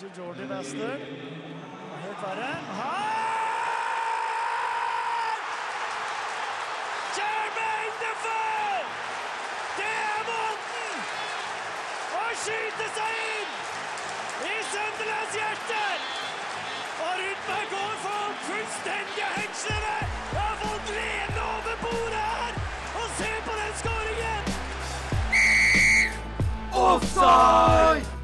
Til Jordy Bastard. Helt verre. Her! Jermaine Defoe! Det er måten å skyte seg inn i Sunderlands hjerte! Og rundt meg går for fullstendige hengslede! Jeg har fått lene over bordet her! Og se på den skåringen! Offside!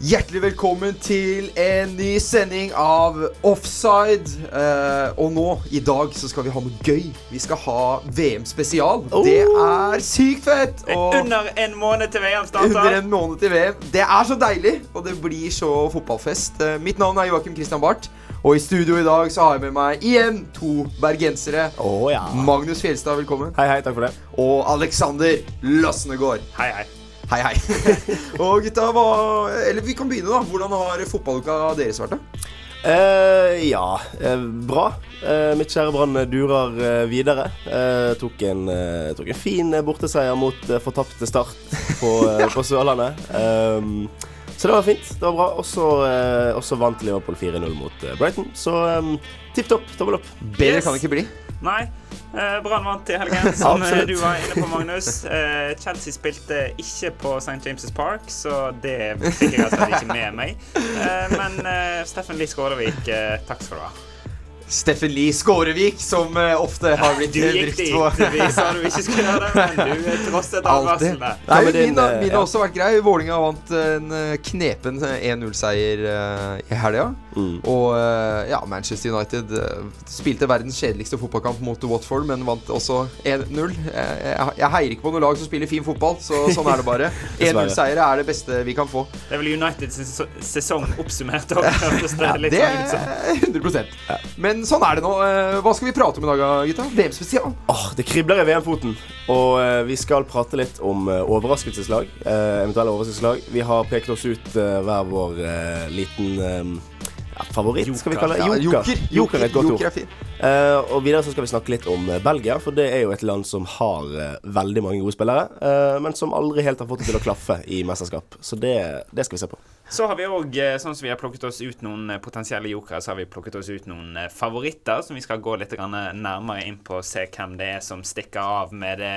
Hjertelig velkommen til en ny sending av Offside. Eh, og nå, i dag, så skal vi ha noe gøy. Vi skal ha VM spesial. Det er sykt fett! Og Under en måned til VM starter. under en måned til VM. Det er så deilig, og det blir så fotballfest. Eh, mitt navn er Joakim Christian Barth. Og i studio i dag så har jeg med meg igjen to bergensere. Oh, ja. Magnus Fjelstad, velkommen. Hei, hei, takk for det. Og Alexander Lassnegård. Hei, hei. Hei, hei. og gutta, hva Eller vi kan begynne, da. Hvordan har fotballuka deres vært, da? Eh, ja, eh, bra. Eh, mitt kjære Brann durer eh, videre. Eh, tok, en, eh, tok en fin borteseier mot fortapte Start på, på Sørlandet. Um, så det var fint. Det var bra. Også, også vant Liverpool 4-0 mot Brighton. Så um, tipp topp. Tommel opp. Bedre Yes. kan det ikke bli. Nei. Eh, Brann vant i helgen, som eh, du var inne på, Magnus. Eh, Chelsea spilte ikke på St. James' Park, så det fikk jeg altså ikke med meg. Eh, men eh, Steffen Lie Skårevik, eh, takk skal du ha. Steffen Lie Skårevik, som eh, ofte har blitt Du eh, gikk brukt dit. på Vi sa du ikke skulle gjøre det, men du trosset advarslene. Nei, min, har- også vært grei. Vålinga vant en knepen eh, 1-0-seier eh, i helga. Mm. Og eh, ja, Manchester United eh, spilte verdens kjedeligste fotballkamp mot Watford, men vant også 1-0. Eh, Jeg, jeg heier ikke på noe lag som spiller fin fotball, så sånn er det bare. 1-0-seiere er det beste vi kan få. Det er vel Uniteds sesong oppsummert. Og hørtes det litt Det sånn ut som. er 100% Men sånn er det nå. Hva skal vi prate om i dag, gutta? VM-spesial. Oh, det kribler i VM-foten. Og vi skal prate litt om overraskelseslag. eventuelle overraskelseslag. Vi har pekt oss ut hver vår liten ja, favoritt, skal vi kalle det. Joker. Joker. Joker er et godt ord. er. Eh, og videre så skal vi snakke litt om eh, Belgia, for det er jo et land som har uh, veldig mange gode spillere, uh, men som aldri helt har fått det til å klaffe i mesterskap. Så det, det skal vi se på. Så har vi òg, sånn som vi har plukket oss ut noen eh, potensielle jokere, så har vi plukket oss ut noen eh, favoritter som vi skal gå litt nærmere inn på og se hvem det er som stikker av med det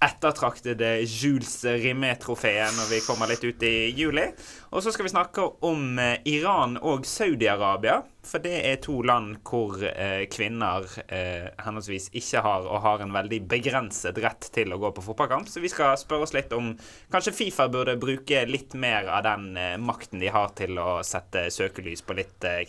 ettertraktede Jules Rimet-trofeet når vi kommer litt ut i juli. Og så skal vi snakke om eh, Iran og Saudi-Arabia. For det er to land hvor eh, kvinner eh, henholdsvis ikke har og har en veldig begrenset rett til å gå på fotballkamp. Så vi skal spørre oss litt om kanskje Fifa burde bruke litt mer av den eh, makten de har til å sette søkelys på litt eh,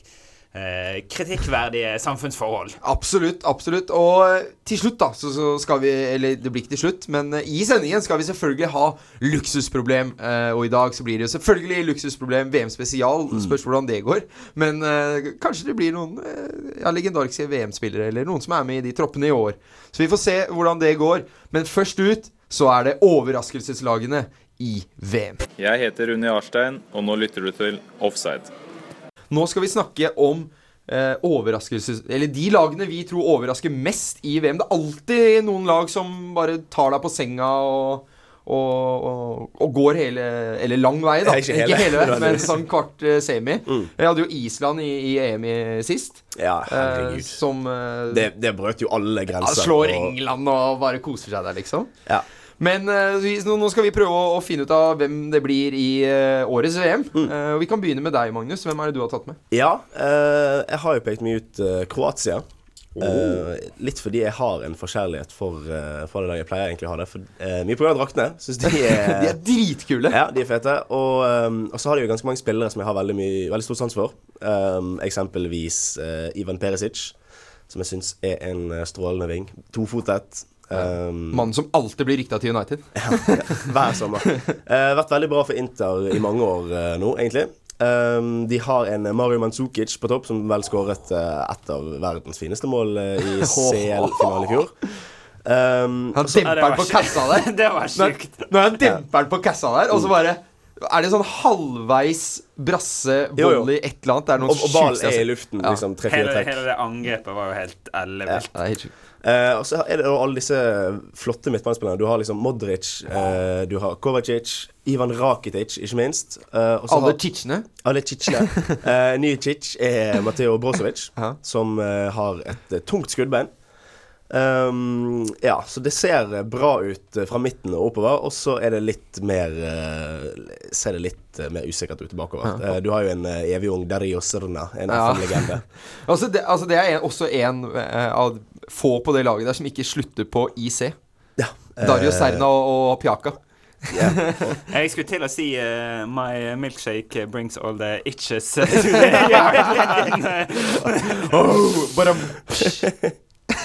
kritikkverdige samfunnsforhold. Absolutt, absolutt. Og eh, til slutt, da, så, så skal vi Eller det blir ikke til slutt, men eh, i sendingen skal vi selvfølgelig ha luksusproblem. Eh, og i dag så blir det jo selvfølgelig luksusproblem VM spesial. Spørs hvordan det går. Men eh, kanskje det blir noen eh, ja, legendariske VM-spillere, eller noen som er med i de troppene i år. Så vi får se hvordan det går. Men først ut så er det overraskelseslagene i VM. Jeg heter Unni Arstein, og nå lytter du til Offside. Nå skal vi snakke om eh, overraskelses... Eller de lagene vi tror overrasker mest i VM. Det er alltid noen lag som bare tar deg på senga og, og, og, og går hele Eller lang vei, da. Ikke hele, hele men sånn kvart eh, semi. Jeg hadde jo Island i, i EM i sist. Ja, eh, som eh, Det, det brøt jo alle ja, grenser. slår og- England og bare koser seg der, liksom. Ja. Men eh, nå, skal vi prøve å, finne ut av hvem det blir i eh, årets VM. Mm. Eh, vi kan begynne med deg, Magnus. Hvem er det du har tatt med? Ja, jeg har jo pekt meg ut Kroatia. Eh, litt fordi jeg har en forkjærlighet for, for det laget. Jeg pleier egentlig å ha det. For, uh, mye pga. draktene. Syns de er De er dritkule. Ja, de er fete. Og, um, og så har de jo ganske mange spillere som jeg har veldig, mye, veldig stor sans for. Um, eksempelvis Ivan Perisic, som jeg syns er en strålende ving. Tofotet. Um, Mannen som alltid blir rykta til United. ja, hver sommer. Uh, vært veldig bra for Inter i mange år uh, nå, egentlig. Um, de har en Mario Mandzukic på topp, som vel skåret uh, et av verdens fineste mål uh, i CL-finalen i fjor. Um, Han demper den på kassa der. det var Når, sjukt. når han demper den på kassa der, og så bare Er det sånn halvveis brasse, volley, et eller annet? Det er noen og, og ballen er i luften, Ja. liksom Hele, hele det angrepet var jo helt ellevilt. Det Eh, og så er det alle disse flotte midtbanespillerne. Du har liksom Modric, uh, du har Kovacic, Ivan Rakitic, ikke minst. Uh, Alle chichene. alle Cicene. Uh, nye Cic er Matteo Brozovic, som har et tungt skuddbein. Um, ja, så det ser bra ut fra midten og oppover, og så er det litt mer Ser det litt mer usikkert ut bakover. Eh, du har jo en uh, evig ung Dario Serna, en Ja. FN-legende. Altså altså det er også en av få på det laget der som ikke slutter på IC. Ja. Dario eh, Serna og, og Pjaka. Jeg skulle til å si uh, My milkshake brings all the itches. ja, Bare,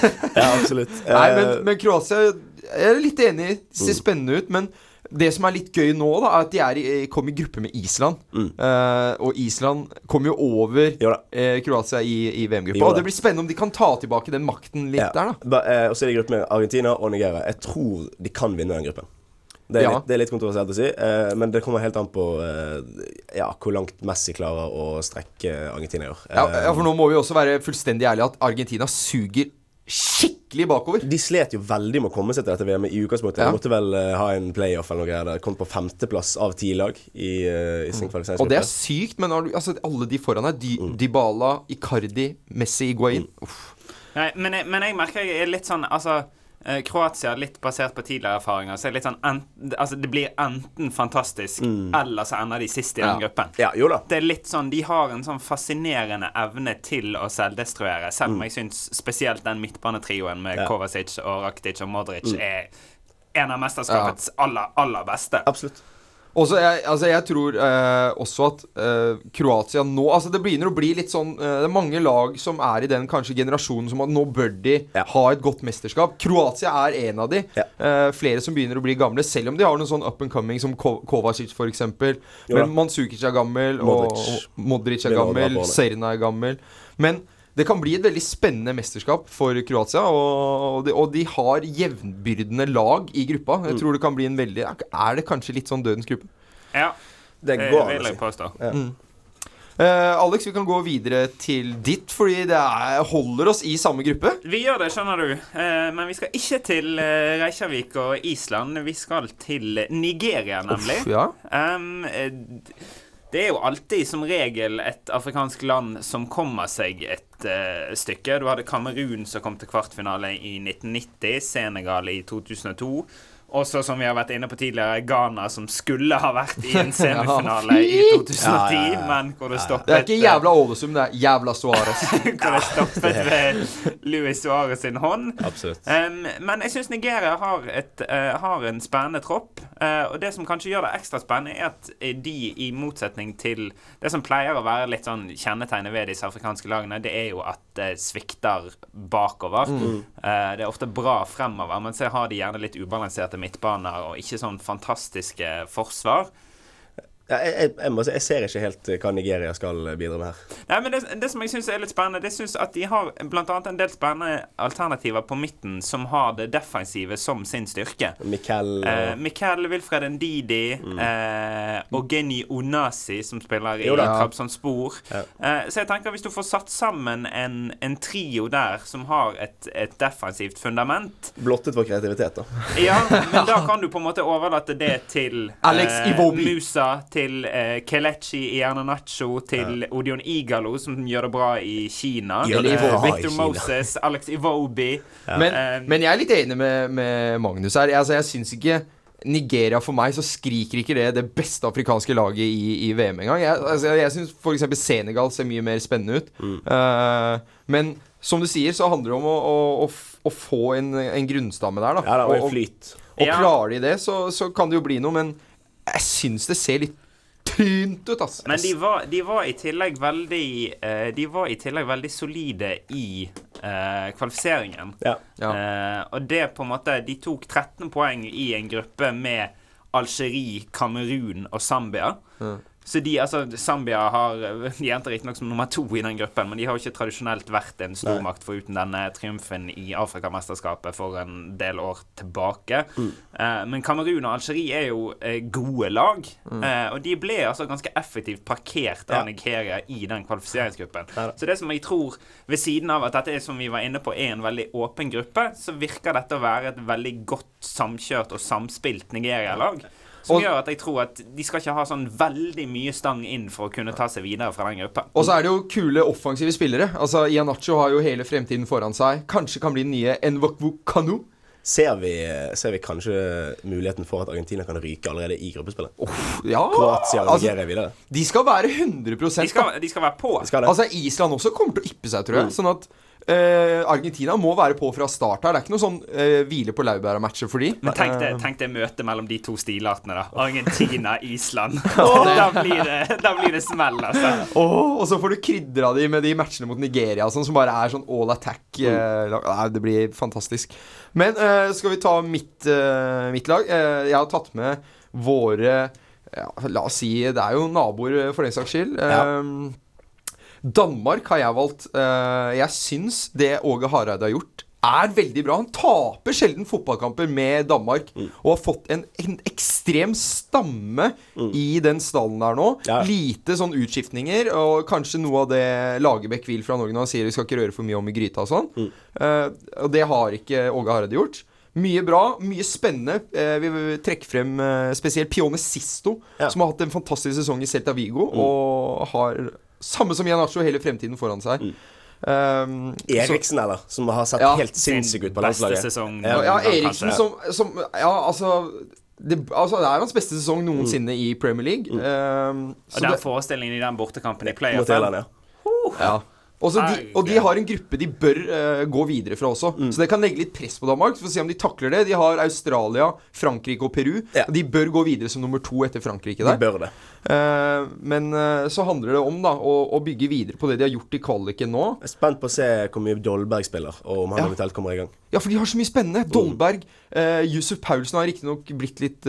Ja, absolutt. nei, men, Eh, men Kroatia Jeg er litt enig. Det ser spennende ut. Men det som er litt gøy nå, da er at de er i, kom i gruppe med Island. Eh, og Island kom jo over Jo da. eh, Kroatia i, i VM-gruppa. Og det blir spennende om de kan ta tilbake den makten litt ja. der, da. Eh, og så er de i gruppe med Argentina og Nigeria. Jeg tror de kan vinne den gruppen. Det er, Ja. litt, det er litt kontroversielt å si, eh, men det kommer helt an på ja, hvor langt Messi klarer å strekke Argentina i år. Ja, ja, for nå må vi også være fullstendig ærlige at Argentina suger skikkelig bakover. De slet jo veldig med å komme seg til dette VM-et i utgangspunktet. Ja. De måtte vel uh, ha en playoff eller noe greier. der. Kom på femteplass av ti lag i, uh, i sin Og det er sykt, men har du, altså, alle de foran her Dy, Dybala, Icardi, Messi, Higuain Uff. Nei, men, jeg, men jeg merker jeg er litt sånn Altså, Kroatia, litt basert på tidligere erfaringer, så er det litt sånn Altså, det blir enten fantastisk, eller så ender de sist i den Ja. gruppen. Ja, jo da. Det er litt sånn, De har en sånn fascinerende evne til å selvdestruere, selv om jeg syns spesielt den midtbanetrioen med Ja. Kovacic og Rakitic og Modric er en av mesterskapets aller, aller beste. Absolutt. Og så jeg, altså jeg tror eh, også at eh, Kroatia nå Altså Det begynner å bli litt sånn eh, Det er mange lag som er i den kanskje generasjonen som at nå bør de Ja. ha et godt mesterskap. Kroatia er en av de. Ja. Eh, flere som begynner å bli gamle, selv om de har noen sånn up and coming som Ko Kovacic f.eks. Men Manzukic er gammel, Modric. og, og Modric er gammel. Serna er gammel. Men det kan bli et veldig spennende mesterskap for Kroatia. Og de, og de har jevnbyrdende lag i gruppa. Mm. Jeg tror det kan bli en veldig Er det kanskje litt sånn dødens gruppe? Ja, Det går an å si. påstå. Uh, Alex, vi kan gå videre til ditt, fordi det er, holder oss i samme gruppe. Vi gjør det, skjønner du. Uh, men vi skal ikke til uh, Reykjavik og Island. Vi skal til Nigeria, nemlig. Uff, ja. Um, det er jo alltid som regel et afrikansk land som kommer seg et uh, stykke. Du hadde Kamerun som kom til kvartfinale i 1990, Senegal i 2002. Også, som vi har vært inne på tidligere, Ghana som skulle ha vært i en semifinale i 2010, Ja, ja, ja. men hvor det stoppet Det er ikke jævla Ålesund, det er jævla Suárez. hvor det stoppet ved Louis Suárez sin hånd. Absolutt. Um, men jeg syns Nigeria har, et, uh, har en spennende tropp. Uh, og det som kanskje gjør det ekstra spennende, er at de, i motsetning til det som pleier å være litt sånn kjennetegnet ved disse afrikanske lagene, det er jo at det svikter bakover. Eh, det er ofte bra fremover, men så har de gjerne litt ubalanserte midtbaner og ikke sånn fantastiske forsvar. Ja, jeg, jeg, jeg, må si, jeg ser ikke helt eh, hva Nigeria skal eh, bidra med her. Nei, men det, det som jeg syns er litt spennende, det synes at de har annet en del spennende alternativer på midten som har det defensive som sin styrke. Mikel Eh, Mikel Wilfred Ndidi eh, og Geni Onasi, som spiller i. Trabzon Spor. Eh, så jeg tenker hvis du får satt sammen en, en trio der som har et, et defensivt fundament blottet for kreativitet, da. Ja, men da kan du på en måte overlate det til Alex Iwobi. Musa, til eh, Kelechi Iernanacho, til Odion Igalo, som gjør det bra i Kina. Gjør det bra Victor i Kina. Moses, Alex Iwobi. Men, Eh, men jeg er litt enig med, med Magnus her. Altså, jeg syns ikke Nigeria for meg så skriker ikke det det beste afrikanske laget i, i VM engang. Jeg, altså, jeg syns f.eks. Senegal ser mye mer spennende ut. Mm. Uh, men som du sier, så handler det om å, å, å, å få en, en grunnstamme der, da. Ja, da og, og, og Ja. klarer de det, så, så kan det jo bli noe, men jeg syns det ser litt tynt ut, ass. Men de var, de var i tillegg veldig uh, De var i tillegg veldig solide i uh, kvalifiseringen. Ja. Ja. Uh, og det på en måte De tok 13 poeng i en gruppe med Algerie, Kamerun og Zambia. Så de, altså, Zambia har De endte riktignok som nummer to i den gruppen, men de har jo ikke tradisjonelt vært en stormakt foruten denne triumfen i Afrikamesterskapet for en del år tilbake. Eh, men Kamerun og Algerie er jo eh, gode lag, eh, og de ble altså ganske effektivt parkert av Ja. Nigeria i den kvalifiseringsgruppen. Så det som jeg tror, ved siden av at dette er som vi var inne på, er en veldig åpen gruppe, så virker dette å være et veldig godt samkjørt og samspilt Nigeria-lag. Som Og- gjør at jeg tror at de skal ikke ha sånn veldig mye stang inn for å kunne ta seg videre fra den gruppen. Og så er det jo kule offensive spillere. Altså Ianacho har jo hele fremtiden foran seg. Kanskje kan bli den nye Envokvu Kanu. Ser vi, ser vi kanskje muligheten for at Argentina kan ryke allerede i gruppespillet? Ja, Kroatia og altså, videre. de skal være 100% De skal, de skal være på. Skal? Altså Island også kommer til å yppe seg, tror jeg. Sånn at eh, Argentina må være på fra start her. Det er ikke noe sånn eh, hvile på laurbæra-matcher for de. Men tenk det, Eh, tenk det møtet mellom de to stilartene, da. Argentina, Island. da, blir det, da blir det smell, altså. Åh, og så får du krydra de med de matchene mot Nigeria sånn, som bare er sånn all attack. eh, det blir fantastisk. Men eh, skal vi ta mitt, eh, mitt lag? Eh, jeg har tatt med våre ja, La oss si Det er jo naboer, for den saks skyld. Ja. Danmark har jeg valgt. Eh, jeg syns det Åge Hareide har gjort, er veldig bra. Han taper sjelden fotballkamper med Danmark, og har fått en, en ekstrem stamme i den stallen der nå. Ja. Lite sånn utskiftninger, og kanskje noe av det Lagerbäck vil fra Norge når han sier vi skal ikke røre for mye om i gryta og sånn. Eh, og det har ikke Åge Hareide gjort. Mye bra, mye spennende. Eh, vi vil trekke frem eh, spesielt Pione Sisto, Ja. som har hatt en fantastisk sesong i Celta Vigo, og har samme som Janacho hele fremtiden foran seg. Um, så- Eriksen, eller? Som har sett Ja, helt sinnssyk ut på beste landslaget. sesong. ja, ja. Eriksen som, som Ja, altså det, altså det er hans beste sesong noensinne i Premier League. Um, Og så den det, forestillingen i den bortekampen i Playoff playoffen ja. ja. Og, så de, og de har en gruppe de bør uh, gå videre fra også. Mm. Så det kan legge litt press på Danmark. For å se om de takler det. De har Australia, Frankrike og Peru. Ja. Og de bør gå videre som nummer to etter Frankrike De bør det. Uh, men uh, så handler det om da å, å bygge videre på det de har gjort i kvaliken nå. Jeg er spent på å se hvor mye Dolberg spiller, og om han Ja. eventuelt kommer i gang. Ja, for de har så mye spennende. Dolberg. Uh, Yusuf Paulsen har riktignok blitt litt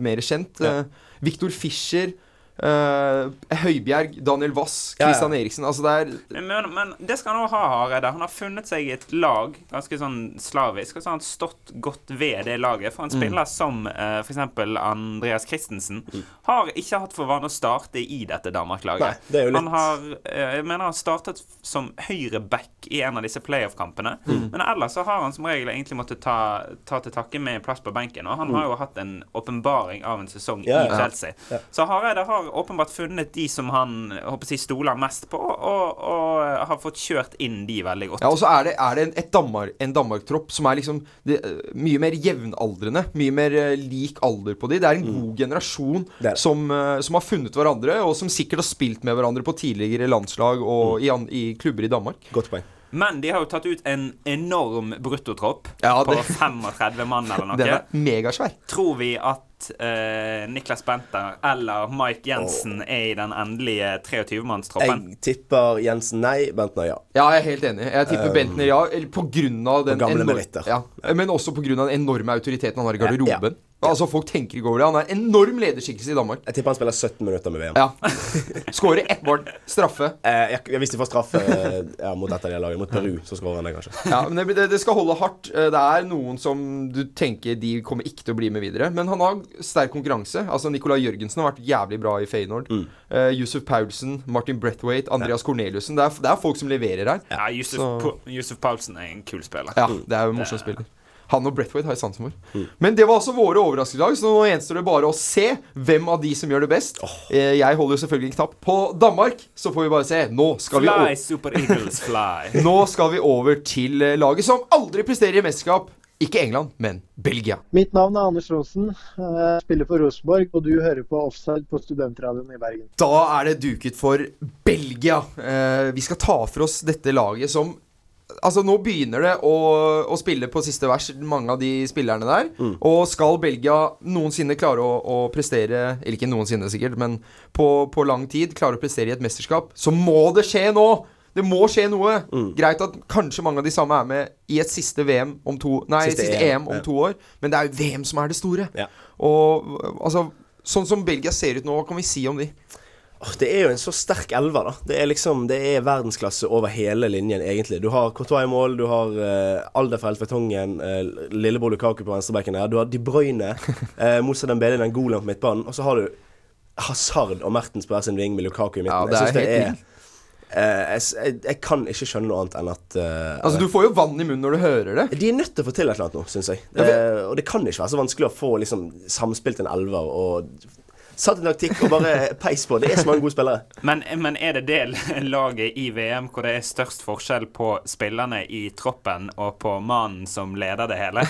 mer kjent. Ja. Uh, Viktor Fischer. Eh, Høibjerg, Daniel Wass, Ja, ja. Eriksen. Altså det er Men, men det skal han også ha, Hareide. Han har funnet seg et lag, ganske sånn slavisk, og så har han stått godt ved det laget. For en Mm. spiller som uh, f.eks. Andreas Christensen har ikke hatt for vane å starte i dette Danmark-laget. Det litt- Han har uh, Jeg mener han startet som høyreback i en av disse playoff-kampene. Mm. Men ellers så har han som regel egentlig måttet ta, ta til takke med plass på benken. Og han har jo hatt en åpenbaring av en sesong Mm. Ja, i ja. Chelsea. Så Hareide har åpenbart funnet de som han håper jeg, stoler mest på, og, og har fått kjørt inn de veldig godt. Ja, og så er det, er det en, et Danmark, en Danmark-tropp som er liksom det, eh, mye mer jevnaldrende. Mye mer eh, lik alder på de. Det er en god generasjon er som, eh, som har funnet hverandre, og som sikkert har spilt med hverandre på tidligere landslag og i, an, i klubber i Danmark. Godt poeng. Men de har jo tatt ut en enorm bruttotropp Ja, på 35 mann eller noe. Den er megasvær. Tror vi at uh, Niklas Benter eller Mike Jensen er i den endelige 23-mannstroppen? Jeg tipper Jensen nei, Bentner ja. Ja, jeg er helt enig. Jeg tipper Bentner ja, på grunn av den Og gamle enorm. Ja, men også på grunn av den enorme autoriteten han har i Ja, garderoben. Altså, folk tenker ikke over det. Han er en enorm lederskikkelse i Danmark. Jeg tipper han spiller 17 minutter med VM. Ja. Skårer ett mål. Straffe. Eh, jeg, hvis de får straffe eh, ja, mot dette de laget, mot Peru, så skårer han det, kanskje. Ja, men det, det, skal holde hardt. Eh, Det er noen som du tenker de kommer ikke til å bli med videre. Men han har sterk konkurranse. Altså Nicolai Jørgensen har vært jævlig bra i Feyenoord. Eh, Yusuf Paulsen, Martin Brethwaite, Andreas Corneliussen. Det er, det er folk som leverer her. Ja, Yusuf, Yusuf Paulsen er en kul spiller. Ja, det er jo en morsom spiller. Han og Brethwaite har jeg sansen for. Men det var altså våre overraskelseslag, så nå gjenstår det bare å se hvem av de som gjør det best. Oh. Jeg holder jo selvfølgelig en knapp på Danmark, så får vi bare se. Nå skal Fly, vi Super Eagles, fly. Nå skal vi over til eh, laget som aldri presterer i mesterskap. Ikke England, men Belgia. Mitt navn er Anders Aasen. eh, Spiller for Rosenborg, og du hører på Offside på Studentradioen i Bergen. Da er det duket for Belgia. Eh, vi skal ta for oss dette laget som Altså Nå begynner det å, å spille på siste vers, mange av de spillerne der. Og skal Belgia noensinne klare å, å prestere Eller ikke noensinne, sikkert, men på, på lang tid klare å prestere i et mesterskap, så må det skje nå! Det må skje noe. Greit at kanskje mange av de samme er med i et siste VM om to Nei, Siste siste, EM, EM om ja. to år. Men det er jo VM som er det store. Ja. Og altså Sånn som Belgia ser ut nå, hva kan vi si om de? Det er jo en så sterk elver, da. Det er liksom Det er verdensklasse over hele linjen, egentlig. Du har Courtois i mål, du har uh, Alderfeld Vertongen, uh, lillebror Lukaku på venstrebekken her. Du har De Bruyne, uh, Moussa Dembele, den gode på midtbanen. Og så har du Hazard og Mertens på hver sin ving med Lukaku i midten. Ja, det jeg er synes det helt er eh, jeg, jeg, jeg kan ikke skjønne noe annet enn at uh, Altså, du får jo vann i munnen når du hører det. de er nødt til å få til et eller annet nå, syns jeg. Ja, Eh, og det kan ikke være så vanskelig å få liksom samspilt en elver og satt en taktikk og bare peis på. Det er så mange gode spillere. Men, men er det det laget i VM hvor det er størst forskjell på spillerne i troppen og på mannen som leder det hele?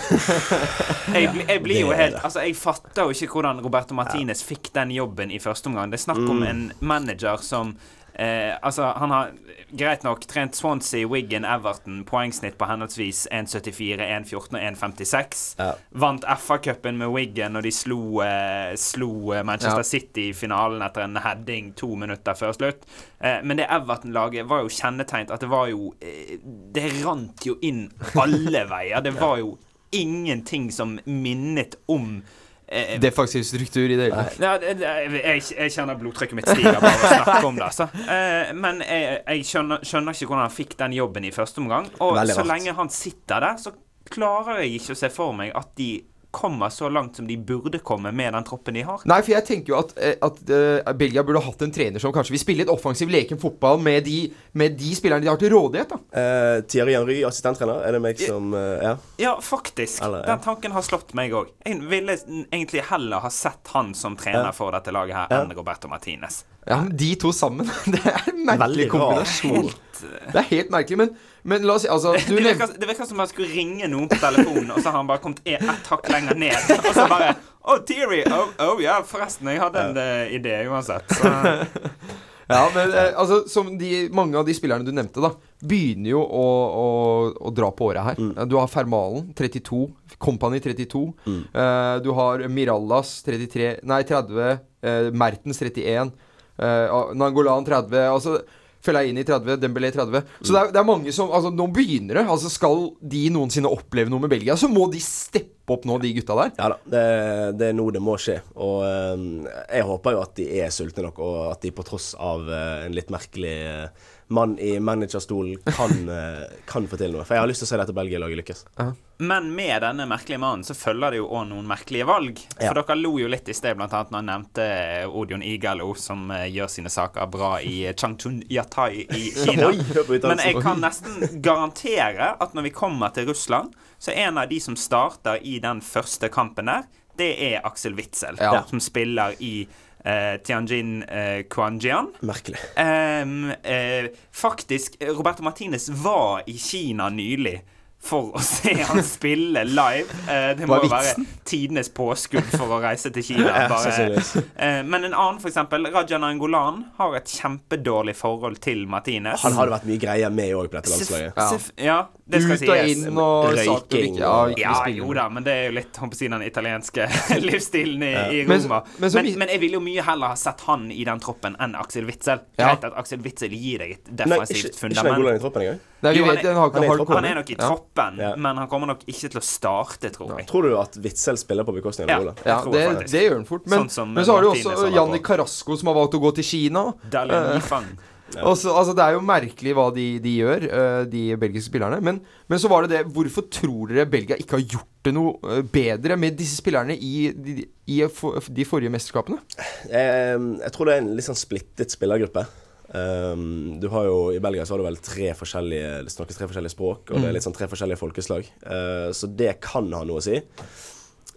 Jeg, jeg blir jo helt. Altså, jeg fatter jo ikke hvordan Roberto Martinez fikk den jobben i første omgang. Det er snakk om en manager som Eh, altså, han har greit nok trent Swansea, Wiggen, Everton, poengsnitt på henholdsvis 1,74, 1,14 og 1,56. Ja. Vant FA-cupen med Wiggen, og de slo, eh, slo eh, Manchester Ja. City i finalen etter en heading to minutter før slutt. Eh, men det Everton-laget var jo kjennetegnet at det var jo eh, Det rant jo inn alle veier. Det var jo ingenting som minnet om eh, Defensiv struktur i det hele tatt. jeg, jeg kjenner blodtrykket mitt stiger bare av å snakke om det. Altså. Eh, men jeg, jeg skjønner, skjønner ikke hvordan han fikk den jobben i første omgang. Og så lenge han sitter der, så klarer jeg ikke å se for meg at de kommer så langt som de burde komme med den troppen de har. Nei, for jeg tenker jo at, eh, at uh, Belgia burde hatt en trener som kanskje vil spille et offensiv leken fotball med de, med de spillerne de har til rådighet. da Uh, Thierry Henry, assistenttrener. Er det meg som uh, Ja. Ja, faktisk. Eller, ja. Den tanken har slått meg òg. Jeg ville egentlig heller ha sett han som trener Ja. for dette laget her, Ja. enn Roberto Martinez. Ja, men De to sammen Det er en merkelig kombinasjon. Det er helt merkelig, men, men la oss si Altså, du Det virker, det virker som han skulle ringe noen på telefonen, og så har han bare kommet ett hakk lenger ned. Og så bare oh, Theory! Oh, oh ja, forresten, jeg hadde en uh, idé uansett. Så, Ja, men eh, altså, som de, mange av de spillerne du nevnte, da begynner jo å, å, å dra på året her. Mm. Du har Fermalen, 32. Company, 32. Eh, du har Mirallas, 33 Nei, 30. eh, Mertens, 31. Uh, Nangolan, 30. Altså Fellaini 30, Dembélé 30. Så det er, det er mange som Altså, nå begynner det. Altså, skal de noensinne oppleve noe med Belgia, så må de steppe opp nå, de gutta der. Ja da, det, det er nå det må skje. Og eh, jeg håper jo at de er sultne nok, og at de på tross av eh, en litt merkelig eh, mann i managerstolen kan, eh, kan få til noe. For jeg har lyst til å se dette Belgia-laget lykkes. men med denne merkelige mannen så følger det jo òg noen merkelige valg. For Ja. dere lo jo litt i sted, blant annet når han nevnte eh, Odion Igalo, som eh, gjør sine saker bra i Changchun Yatai i Kina. Men jeg kan nesten garantere at når vi kommer til Russland, så er en av de som starter i den første kampen der, det er Aksel Witzel, Ja. som spiller i eh, Tianjin eh, Kuanjian. Merkelig. Eh, faktisk, Roberto Martinez var i Kina nylig for å se han spille live. Eh, det må Hva jo være tidenes påskudd for å reise til Kina. Eh, men en annen, for eksempel, Raja Nangolan har et kjempedårlig forhold til Martinez. Han hadde vært mye greier med òg på dette landslaget. Ja. Sef- ja, det skal Ut og sies. inn og Røyking ikke- ja, Ja, jo da, men det er jo litt håper jeg, å den italienske livsstilen i, i Roma. men jeg ville jo mye heller ha sett han i den troppen enn Aksel Witzel. Ja. Greit at Aksel Witzel gir deg et Nei, defensivt ikke, ikke fundament. Nangolan i troppen engang. Nei, han er- har ikke nok i Ja. Troppen, Ja. men han kommer nok ikke til å starte, tror jeg. Tror du at Witzel spiller på bekostning av Ja. Nangolan? Ja, tror det, jeg det gjør han fort. Men, Sånn som men så har du også Janni. Carasco som har valgt å gå til Kina. Dalian Yifang. Og så- altså, det er jo merkelig hva de, de gjør, eh, de belgiske spillerne. Men, men så var det det Hvorfor tror dere Belgia ikke har gjort det noe eh, bedre med disse spillerne i de, i for, de forrige mesterskapene? Jeg, jeg tror det er en litt sånn splittet spillergruppe. Um, du har jo I Belgia så har du vel tre forskjellige Det snakkes tre forskjellige språk, og det er litt sånn tre forskjellige folkeslag. Uh, så det kan ha noe å si.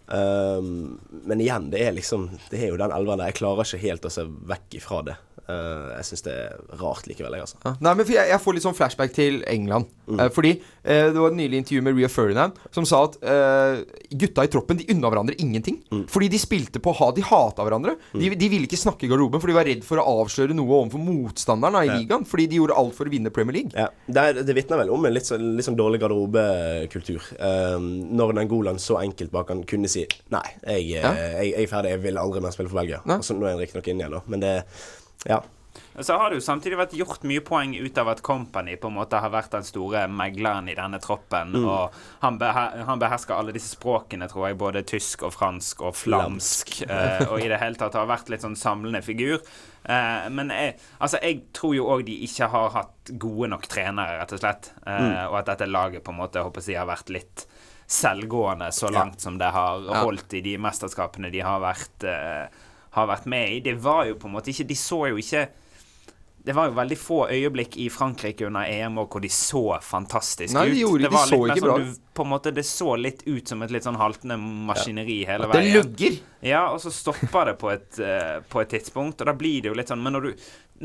Um, men igjen, det er liksom Det er jo den elveren der. Jeg klarer ikke helt å se vekk ifra det. Uh, jeg syns det er rart likevel, jeg, altså. Ja. Nei, men jeg, jeg får litt sånn flashback til England. Eh, fordi uh, det var et nylig intervju med Ria Ferdinand som sa at gutta i troppen De unna hverandre ingenting. Fordi de spilte på ha, De hata hverandre. De, de ville ikke snakke i garderoben, for de var redd for å avsløre noe overfor motstanderen i ligaen. Fordi de gjorde alt for å vinne Premier League. Ja, Det, det vitner vel om en litt, sånn- litt sånn dårlig garderobekultur. Um, når Nangolan så enkelt bak han kunne si Nei, jeg, eh, Ja. jeg, jeg er ferdig, jeg vil aldri mer spille for Belgia. Altså, nå er han riktignok inne igjen, da, men det Ja. Så har det jo samtidig vært gjort mye poeng ut av at Company på en måte har vært den store megleren i denne troppen. Og han, beher han behersker alle disse språkene, tror jeg, både tysk og fransk og flamsk. eh, og i det hele tatt har vært litt sånn samlende figur. Eh, men jeg, altså, jeg tror jo òg de ikke har hatt gode nok trenere, rett og slett. Eh, Og at dette laget på en måte håper jeg, har vært litt selvgående så langt som det har holdt i de mesterskapene de har vært, uh, har vært med i. Det var jo på en måte ikke De så jo ikke det var jo veldig få øyeblikk i Frankrike under EM hvor de så fantastisk Nei, de ut. gjorde- det de så litt ikke sånn bra du- På en måte, Det så litt ut som et litt sånn haltende maskineri hele Det lugger. Ja, og så stopper det på et, uh, på et tidspunkt, og da blir det jo litt sånn Men når du,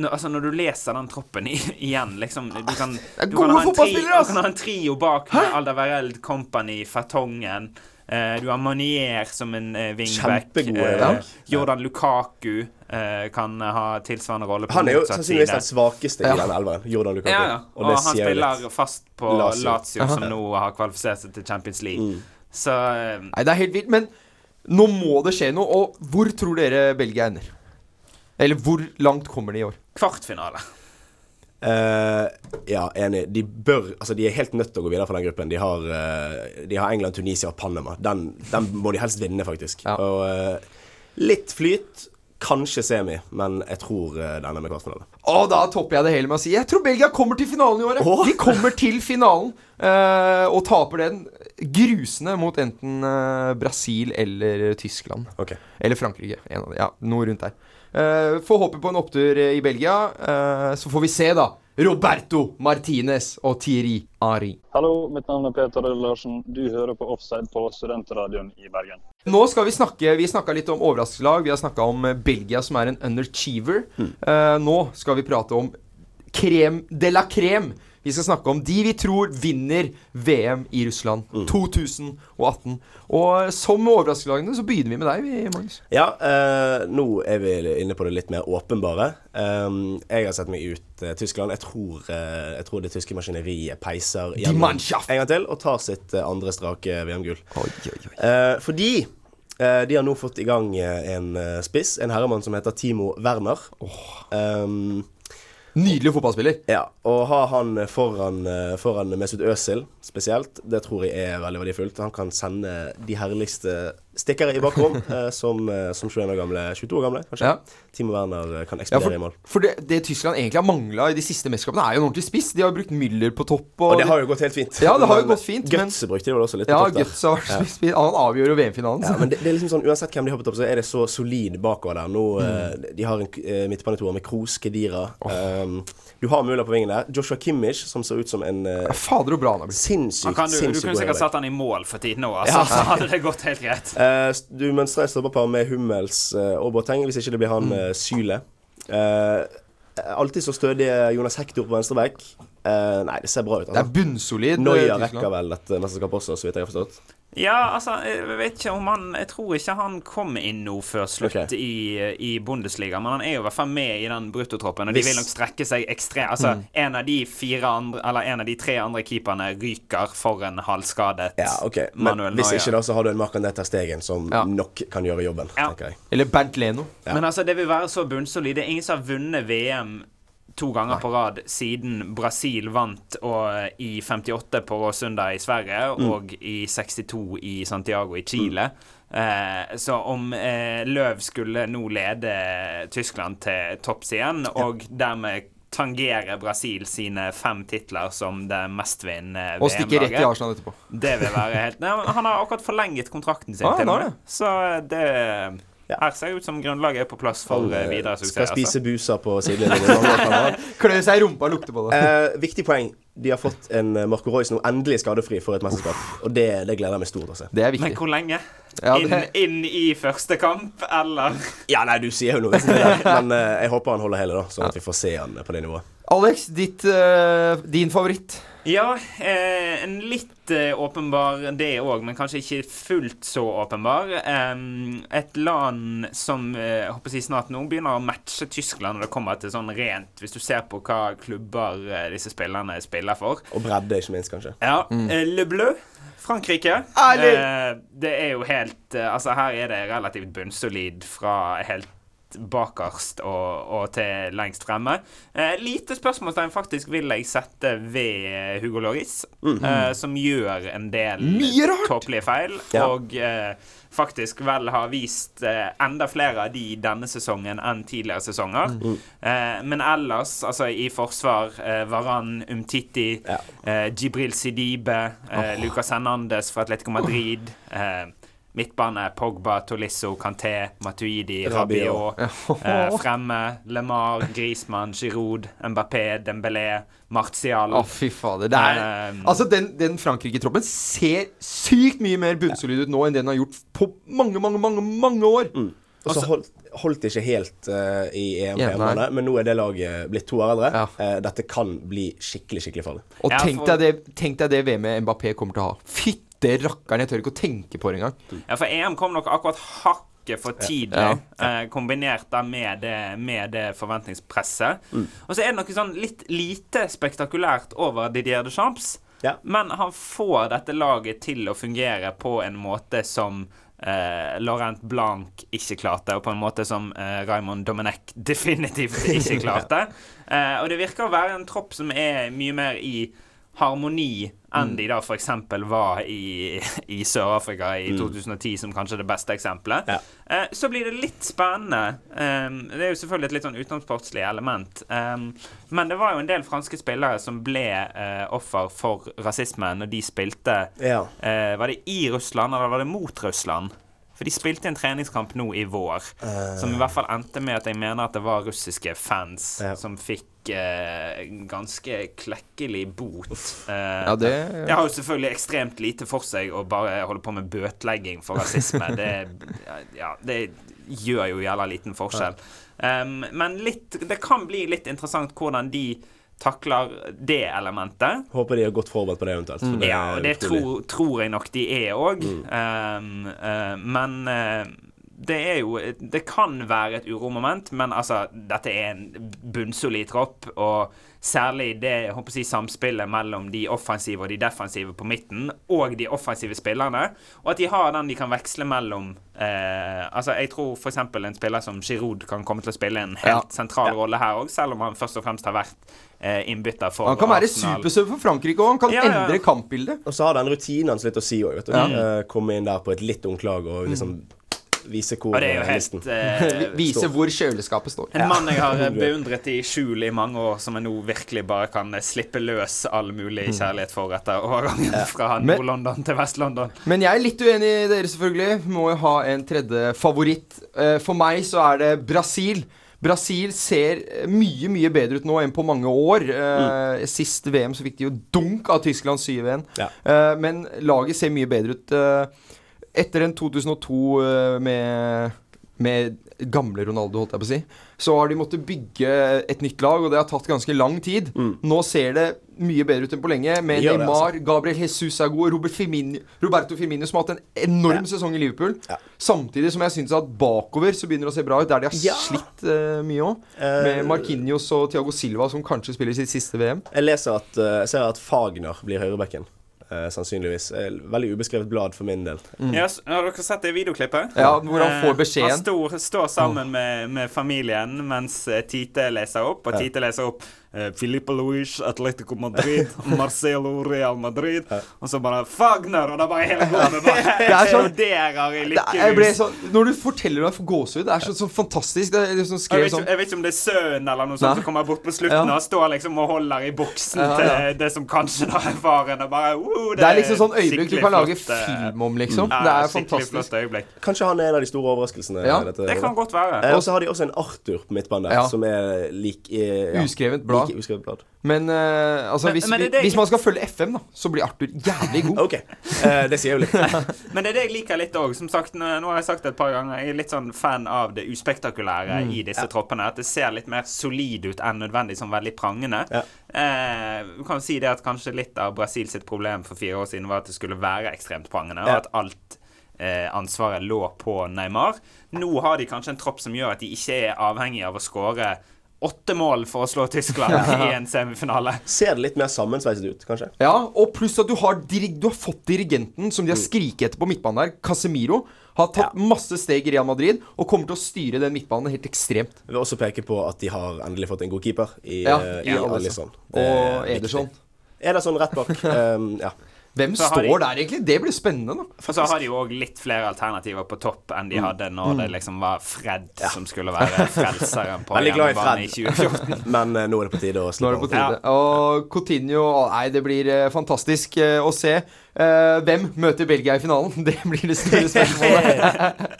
altså når du leser den troppen i, igjen, liksom Du kan, er du kan ha en tri- Du kan ha en trio bak med Alderweireld, Company, Fertongen. Uh, du har Manier som en uh, wingback. Eh. Jordan Lukaku eh, kan ha tilsvarende rolle på Han er jo sannsynligvis den svakeste Ja. i den elveren. Jordan Lukaku. Ja, ja. Og, og han spiller litt. fast på Lazio. Lazio, som nå har kvalifisert seg til Champions League. Mm. Så eh, Nei, det er helt vilt. Men nå må det skje noe. Og hvor tror dere Belgia ender? Eller hvor langt kommer de i år? kvartfinale. Uh, ja, enig. De bør Altså, de er helt nødt til å gå videre fra den gruppen. De har, uh, de har England, Tunisia og Panama. Den, den må de helst vinne, faktisk. Ja. Og uh, litt flyt. Kanskje semi, men jeg tror ender med kvartfinale. Og da topper jeg det hele med å si Jeg tror Belgia kommer til finalen i år. Oh. De kommer til finalen eh, og taper den grusende mot enten Brasil eller Tyskland. Okay. Eller Frankrike. En av de. Ja, noe rundt der. Uh, får håpe på en opptur eh, i Belgia. Eh, så får vi se, da. Roberto Martinez og Thierry Ari. Hallo, mitt navn er Peter Larsen. Du hører på Offside på Studentradioen i Bergen. Nå skal vi snakke Vi snakka litt om overraskelseslag. Vi har snakka om eh, Belgia, som er en underachiever. Uh, nå skal vi prate om krem de la crème. Vi skal snakke om de vi tror vinner VM i Russland 2018. Og som med så begynner vi med deg, vi, Magnus. Ja, eh, nå er vi inne på det litt mer åpenbare. Um, jeg har sett meg ut eh, Tyskland. Jeg tror, eh, jeg tror det tyske maskineriet peiser gjennom en gang til og tar sitt eh, andre strake VM-gull. Eh, fordi eh, de har nå fått i gang eh, en eh, spiss, en herremann som heter Timo Werner. Um, Nydelig fotballspiller. ja, Å ha han foran, eh, foran Mesut Özil spesielt, det tror jeg er veldig verdifullt. Han kan sende de herligste stikkere i bakrom, eh, som, eh, som 21 år gamle, 22 år gamle, kanskje. Ja. Timo Werner eh, kan Ja, eksplodere for, i mål. for det, det Tyskland egentlig har mangla i de siste mesterskapene, er jo en ordentlig spiss. De har jo brukt Müller på topp. Og, Og det har jo gått helt fint. Ja, det har jo gått fint, men- brukte de vel også litt Ja, på topp der. Guts har vært spiss. Han avgjør jo VM-finalen. Ja, men det, det er liksom sånn, Uansett hvem de har på topp, så er det så solid bakover der. Nå, mm. De har en uh, midtbanetoer med Kroos, Kedira. Um, du har Mulla på vingen der. Joshua Kimmich, som ser ut som en uh, Fader, så bra han har blitt. sinnssykt sinnssykt kan, du, du kunne sikkert satt han i mål for tiden nå, altså, så hadde det gått helt greit. Eh, du mønstrer et stopperpar med Hummels uh, og Boateng, hvis ikke det blir han mm. Syle. Eh, alltid så stødig Jonas Hector på venstreback. Eh, nei, det ser bra ut. Det er Altså. bunnsolid. eh, Noia rekker vel dette mesterskapet også, så vidt jeg har forstått. Ja, altså, jeg vet ikke om han Jeg tror ikke han kom inn nå før slutt okay. i, i Bundesliga, men han er jo i hvert fall med i den bruttotroppen, og de vil nok strekke seg ekstremt Altså, en av de fire andre Eller en av de tre andre keeperne ryker for en halvskadet Ja, ok Men Manuel hvis ikke, da, så har du en Markan Detta Stegen som Ja. nok kan gjøre jobben, Ja. tenker jeg. Eller Bernt Leno. Ja. Men altså, det vil være så bunnsolid. Det er ingen som har vunnet VM to ganger på rad siden Brasil vant og, i 58 på Råsunda i Sverige Mm. og i 62 i Santiago i Chile. Eh, så om eh, Løv skulle nå lede Tyskland til topps igjen, og dermed tangere Brasil sine fem titler som det mestvinnende Og stikke rett i Arsenal etterpå. det vil være helt Nei, Han har akkurat forlenget kontrakten sin. Ah, til og med. Så det Her ser det ut som grunnlaget er på plass for eh, videre Skal spise busa buser på sidelinjen. Klø seg i rumpa og lukte på det. Eh, viktig poeng. De har fått en eh, Marco Royce nå endelig skadefri for et mesterskap. Og det, det gleder jeg meg stort til å se. Det er Men hvor lenge? Ja, inn, det, inn i første kamp, eller? Ja, nei, du sier jo noe, visst men eh, jeg håper han holder hele, da, sånn at vi får se han på det nivået. Alex, ditt, uh, din favoritt? Ja, eh, en litt eh, åpenbar det òg, men kanskje ikke fullt så åpenbar. Eh, et land som eh, håper å si snart nå begynner å matche Tyskland når det kommer til sånn rent, hvis du ser på hva klubber eh, disse spillerne spiller for. Og bredde, ikke minst, kanskje. Ja, eh, Le Bleu, Frankrike. Eh, det er jo helt eh, Altså, her er det relativt bunnsolid fra helt bakerst og, og til lengst fremme. Eh, lite spørsmålstegn faktisk vil jeg sette ved Hugo Lloris, eh, som gjør en del tåpelige feil, Ja. og eh, faktisk vel har vist eh, enda flere av de denne sesongen enn tidligere sesonger. Eh, men ellers, altså i forsvar, eh, Varan, Umtiti, Ja. eh, Jibril Sidibe, eh, Lucas Hernandez fra Atletico Madrid. Eh, Midtbane, Pogba, Tolisso, Kanté, Matuidi, Rabiot. Rabiot. Eh, fremme, Lemar, Grismann, Giroud, Mbappé, Dembélé, Martial. Å, fy fader. Det er Eh, Altså, den, den Frankrike-troppen ser sykt mye mer bunnsolid ut nå enn det den har gjort på mange, mange, mange mange år. Og så holdt, holdt ikke helt uh, i EM Ja, men nå er det laget blitt to år eldre. Ja. Uh, dette kan bli skikkelig, skikkelig farlig. Og Ja, tenk, for- deg det, tenk deg det VM-et Mbappé kommer til å ha. Fytte rakkeren, jeg tør ikke å tenke på det engang. Ja, for EM kom nok akkurat hakket for tidlig, Ja. Eh, kombinert da med det, med det forventningspresset. Og så er det noe sånn litt lite spektakulært over Didier Deschamps. Ja. Men han får dette laget til å fungere på en måte som eh, Laurent Blanc ikke klarte, og på en måte som eh, Raymond Domenech definitivt ikke klarte. eh, og det virker å være en tropp som er mye mer i harmoni enn de da f.eks. var i, i Sør-Afrika i 2010, som kanskje det beste eksempelet. Ja. Eh, så blir det litt spennende. Um, det er jo selvfølgelig et litt sånn utenomsportslig element. Um, men det var jo en del franske spillere som ble uh, offer for rasisme når de spilte Ja. uh, Var det i Russland, eller var det mot Russland? For de spilte en treningskamp nå i vår, som i hvert fall endte med at jeg mener at det var russiske fans Ja. som fikk ganske klekkelig bot. Eh, Ja, det det har jo selvfølgelig ekstremt lite for seg å bare holde på med bøtelegging for rasisme. Det, ja, det gjør jo jævla liten forskjell. Um, men litt, det kan bli litt interessant hvordan de takler det elementet. Håper de er godt forberedt på det eventuelt. for Ja, og det tror, tror jeg nok de er òg. Mm. men eh, det er jo Det kan være et uromoment, men altså, dette er en bunnsolid tropp. Og særlig det jeg håper å si, samspillet mellom de offensive og de defensive på midten, og de offensive spillerne. Og at de har den de kan veksle mellom eh, Altså, jeg tror f.eks. en spiller som Giroud kan komme til å spille en helt Ja. sentral rolle her òg, selv om han først og fremst har vært eh, innbytter for Han kan være supersøv supersub for Frankrike òg. Han kan Ja, ja. endre kampbildet. Og så har den rutinen hans litt å si òg, vet du. Eh, komme inn der på et litt ungt lag og liksom vise hvor ja, det er jo eh, helt eh, Vise hvor kjøleskapet står. En mann jeg har beundret i skjul i mange år, som jeg nå virkelig bare kan eh, slippe løs all mulig kjærlighet for etter overgangen fra Nord-London til Vest-London. Men jeg er litt uenig i dere, selvfølgelig. Må jo ha en tredje favoritt. Eh, For meg så er det Brasil. Brasil ser eh, mye mye bedre ut nå enn på mange år. Eh, Sist VM så fikk de jo dunk av Tyskland 7-1. Ja. Eh, men laget ser mye bedre ut. Eh, etter en 2002 eh, med, med gamle Ronaldo, holdt jeg på å si, så har de måttet bygge et nytt lag, og det har tatt ganske lang tid. Nå ser det mye bedre ut enn på lenge, med Det Neymar, det, Neymar, Gabriel Jesus er god, Robert Roberto Firmino som har hatt en enorm Ja. sesong i Liverpool. Ja. Samtidig som jeg syns at bakover så begynner det å se bra ut, der de har Ja. slitt uh, mye òg. Uh, Med Marquinhos og Thiago Silva, som kanskje spiller sitt siste VM. Jeg leser at, uh, jeg ser at Fagner blir høyrebacken. Eh, sannsynligvis. Eh, veldig ubeskrevet blad for min del. Ja, s- har dere sett det videoklippet? Ja, hvor han får beskjeden. Uh, Han står, står sammen med, med familien mens eh, Tite leser opp, og Tite leser opp eh, Filippo Luis, Atletico Madrid, Marcelo Real Madrid, og så bare Fagner, og da bare hele rommet bare Det er sånn- eroderer i Det er, lykkerus. sånn, når du forteller meg for gåsehud, det er så, så fantastisk. Det er liksom Jeg skrevet vet, sånn ikke, jeg vet ikke om det er sønnen eller noe Nei. sånt som kommer bort på slutten Ja. og står liksom og holder i buksen Ja, ja. til det som kanskje da er faren. Og bare, uh, Det er liksom sånn øyeblikk du kan lage flott, eh, film om, liksom. ja, Det er fantastisk. flott øyeblikk. Kanskje han er en av de store overraskelsene. Ja, dette, Det kan godt være. Eh, og så har de også en Arthur på midtbanen der, Ja. som er lik eh, ja, Uskrevet blad. Like uskrevet blad. Men uh, altså, Men- hvis, men det det- hvis man skal følge FM, da, så blir Arthur jævlig god. OK. uh, det sier jo litt. Men det er det jeg liker litt òg. Som sagt, nå, nå har jeg sagt det et par ganger. Jeg er litt sånn fan av det uspektakulære Mm. i disse troppene. At det ser litt mer solid ut enn nødvendig som veldig prangende. Ja. Uh, du kan si det at kanskje litt av Brasil sitt problem for fire år siden var at det skulle være ekstremt prangende, og at alt ansvaret lå på Neymar. Nå har de kanskje en tropp som gjør at de ikke er avhengig av å skåre åtte mål for å slå Tyskland i en semifinale. Ser det litt mer sammensveiset ut, kanskje? Ja, og pluss at du har, dirig du har fått dirigenten som de har skriket etter på midtbanen der, Casemiro. Har tatt masse steg i Real Madrid og kommer til å styre den midtbanen helt ekstremt. Jeg vil også peke på at de har endelig fått en god keeper i, Ja, eh, i i Alisson. Og er. Ederson. Ederson rett bak. Um, ja. Hvem Så står de- der, egentlig? Det blir spennende, da. For så har de jo òg litt flere alternativer på topp enn de hadde når det liksom var Fred som skulle være frelseren på hjemmebane i 2014. Men uh, nå er det på tide å slippe av. tide. Og Coutinho Nei, det blir uh, fantastisk uh, å se. Hvem møter Belgia i finalen? Det blir det store spørsmålet.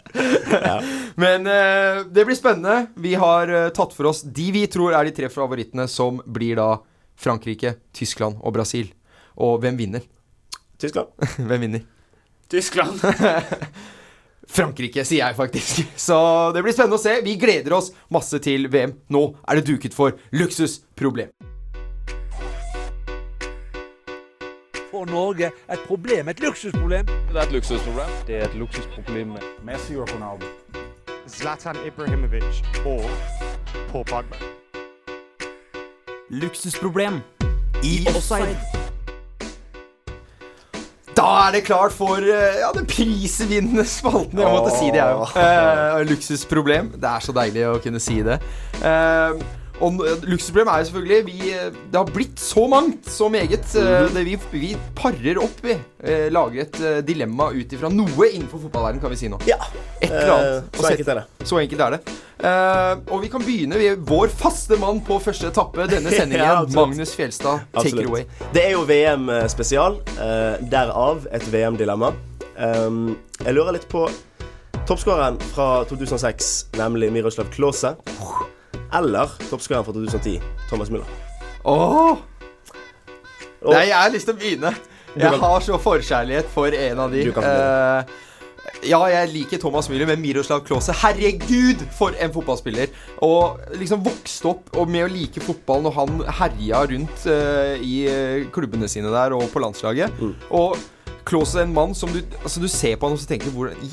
Men eh, det blir spennende. Vi har tatt for oss de vi tror er de tre favorittene, som blir da Frankrike, Tyskland og Brasil. Og hvem vinner? Tyskland. Hvem vinner? Tyskland. Frankrike, sier jeg faktisk. Så det blir spennende å se. Vi gleder oss masse til VM. Nå er det duket for luksusproblem. For Norge et problem, et luksusproblem. Det er et luksusproblem. Det er et luksusproblem med Messi og Ronaldo. Zlatan Ibrahimovic og Paul Pogba. Luksusproblem i offside. Da er det klart for eh, ja, den prisvinnende spalten. Jeg måtte si det, jeg òg. Eh, luksusproblem. Det er så deilig å kunne si det. Eh, og luksusproblem er jo selvfølgelig vi, Det har blitt så mangt, så meget. eh, det vi, vi parer opp, vi. Eh, lager et eh, dilemma ut ifra noe innenfor fotballverdenen, kan vi si nå. Ja. Et eller annet. Så enkelt er det. Så enkelt er det. Og vi kan begynne. Vi, vår faste mann på første etappe denne sendingen, Ja. Magnus Fjelstad. Take it away. Det er jo VM-spesial. Uh, derav et VM-dilemma. Jeg lurer litt på toppskåreren fra 2006, nemlig Miroslav Klause. Eller toppskårer for 2010, Thomas Müller. Åh Og- Nei, jeg har lyst til å begynne. Jeg har så forkjærlighet for en av de. Du kan. Eh, ja, jeg liker Thomas Müller, men Miroslav Klause Herregud, for en fotballspiller! Og liksom vokste opp og med å like fotball når han herja rundt uh, i eh, klubbene sine der og på landslaget. Mm. Og Klause er en mann som du Altså du ser på han og så tenker hvordan i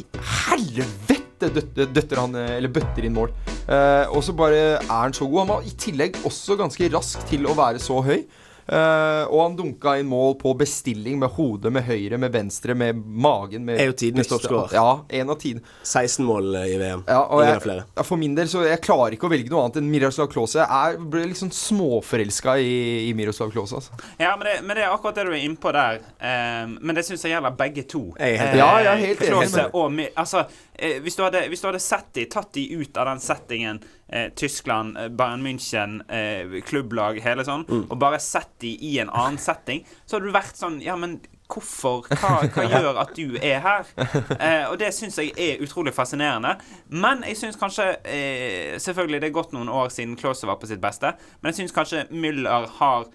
helvete døtter, døtter han Eller bøtter inn mål. Eh, og så bare er han så god. Han var i tillegg også ganske rask til å være så høy. Eh, og han dunka inn mål på bestilling med hodet, med høyre, med venstre, med magen. Med Er jo tidenes toppskårer. Ja, en av tiden. 16 mål eh, i VM. Ja, og Ingen jeg, av flere. ja, for min del så jeg klarer ikke å velge noe annet enn Miroslav Klause. Jeg er, ble liksom småforelska i, i Miroslav Klause. Altså. Ja, men det, men det er akkurat det du er innpå der. Ehm, men det syns jeg gjelder begge to. Jeg er helt Eh. Ja, jeg er helt enig Klose og Altså, eh, hvis, du hadde, hvis du hadde sett de, tatt de ut av den settingen, eh, Tyskland, eh, Bayern München, eh, klubblag, hele sånn, Mm. og bare sett de i en annen setting, så hadde du vært sånn Ja, men hvorfor? Hva, hva gjør at du er her? Eh, og det syns jeg er utrolig fascinerende. Men jeg syns kanskje eh, Selvfølgelig, det er gått noen år siden Klause var på sitt beste, men jeg syns kanskje Müller har ha-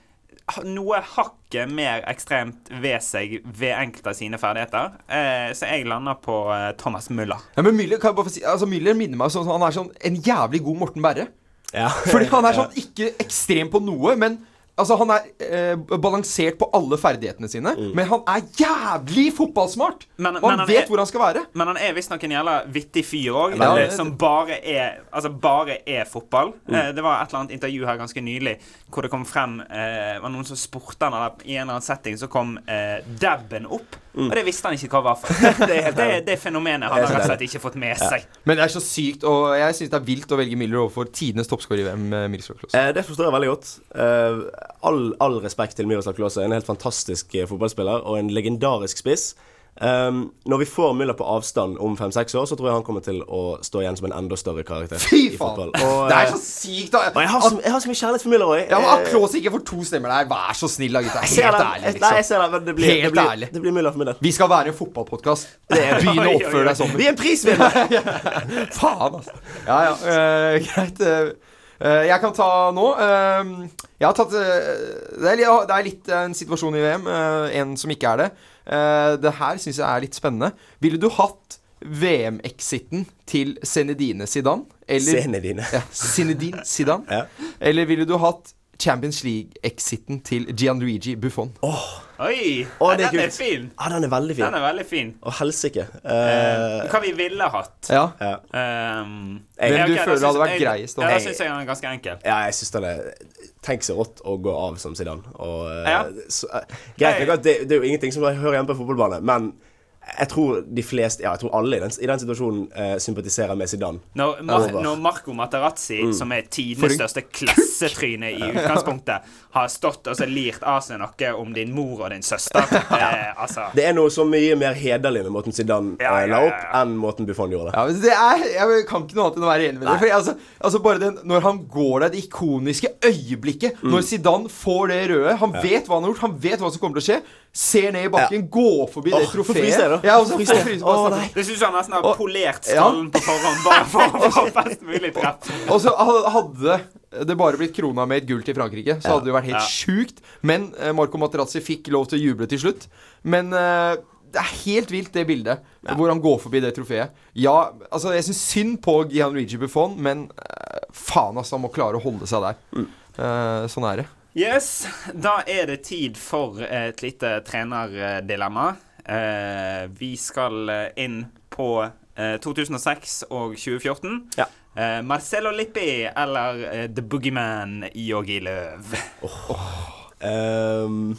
noe hakket mer ekstremt ved seg ved enkelte av sine ferdigheter. Eh, så jeg lander på eh, Thomas Müller. Ja, men Müller, kan jeg bare si, altså, Müller minner meg sånn Han er sånn en jævlig god Morten Berre. Ja. Fordi han er sånn ikke ekstrem på noe, men Altså, han er eh, balansert på alle ferdighetene sine, men han er jævlig fotballsmart! Men- og men han, han vet er- hvor han skal være. Men han er visstnok en jævla vittig fyr òg, Ja, som bare er Altså bare er fotball. Eh, det var et eller annet intervju her ganske nylig hvor det kom frem eh, var noen som spurte han eller i en eller annen setting, så kom eh, dabben opp. Og det visste han ikke hva var for. det, det, det fenomenet han har rett og slett ikke fått med seg. Men det er så sykt, og jeg syns det er vilt å velge Miller overfor tidenes toppskårer i VM. eh, Miroslav Eh, det forstår jeg veldig godt. Eh, all, all respekt til Miroslav Klause. En helt fantastisk eh, fotballspiller og en legendarisk spiss. Um, når vi får Müller på avstand om fem-seks år, så tror jeg han kommer til å stå igjen som en enda større karakter Fy faen! Og, Det er eh, så sykt, da. jeg, har så, jeg har så mye kjærlighet for Müller òg. Ja, men At Klose ikke får to stemmer der, vær så snill da, gutta. Helt ærlig, Nei, jeg liksom. ser det, men det blir, Helt det blir, ærlig. det blir Müller for Müller. Vi skal være en fotballpodkast. Begynn å oppføre deg sånn. Vi er en prisvinner! Faen, altså. Ja, ja. Uh, greit. eh, eh, jeg kan ta nå. eh, jeg har tatt eh, det, er, litt eh, en situasjon i VM. eh, en som ikke er det. Eh, det her syns jeg er litt spennende. Ville du hatt VM-exiten til Zenedine Zidane? Eller, Zenedine. ja, Zinedine Zidane? Ja. Eller ville du hatt Champions League-exiten til Gianluigi Buffon. Oi! Å, ja, det er den er kult. fin. Ja, den er veldig fin. Den er veldig fin. Å, helsike. Eh, Eh, hva vi ville hatt. Ja. ja. Um, Hvem du føler hadde vært greiest, da? Ja, da syns jeg den er ganske enkel. ja, jeg syns den er Tenk så rått å gå av som Zidane. Og, eh, Ja. så, eh, greit nok at det, det er jo ingenting som hører hjemme på fotballbane, men jeg tror de fleste Ja, jeg tror alle i den, i den situasjonen eh, sympatiserer med Zidane. Når, Mar når Marco Materazzi, Mm. som er tidenes en største klassetryne i utgangspunktet, har stått og så lirt av seg noe om din mor og din søster eh, Altså Det er noe så mye mer hederlig med måten Zidane Ja, eh, ja, la opp, enn måten Buffon gjorde det. Ja, men det er, Jeg kan ikke noe annet enn å være enig med deg. For altså, altså bare den, Når han går der, det ikoniske øyeblikket Mm. Når Zidane får det røde Han vet hva han har gjort, han vet hva som kommer til å skje. Ser ned i bakken, går forbi det trofeet. Ja, og så Får får fryse. fryse. Åh, nei. Det syns jeg nesten har Og- polert Ja. skallen på forhånd, bare for å få best mulig treff. Og så hadde det bare blitt krona med et gull til Frankrike, så hadde det jo vært helt Ja. sjukt. Men eh, Marco Materazzi fikk lov til å juble til slutt. Men eh, det er helt vilt, det bildet, hvor han går forbi det trofeet. Ja, altså, jeg syns synd på Gianluigi Buffon, men uh, faen, altså, han må klare å holde seg der. Eh, sånn er det. Yes, da er det tid for et lite trenerdilemma. Eh, vi skal inn på eh, 2006 og 2014. Ja. Eh, Marcello Lippi eller eh, The Boogeyman Yogi Løv? Ehm,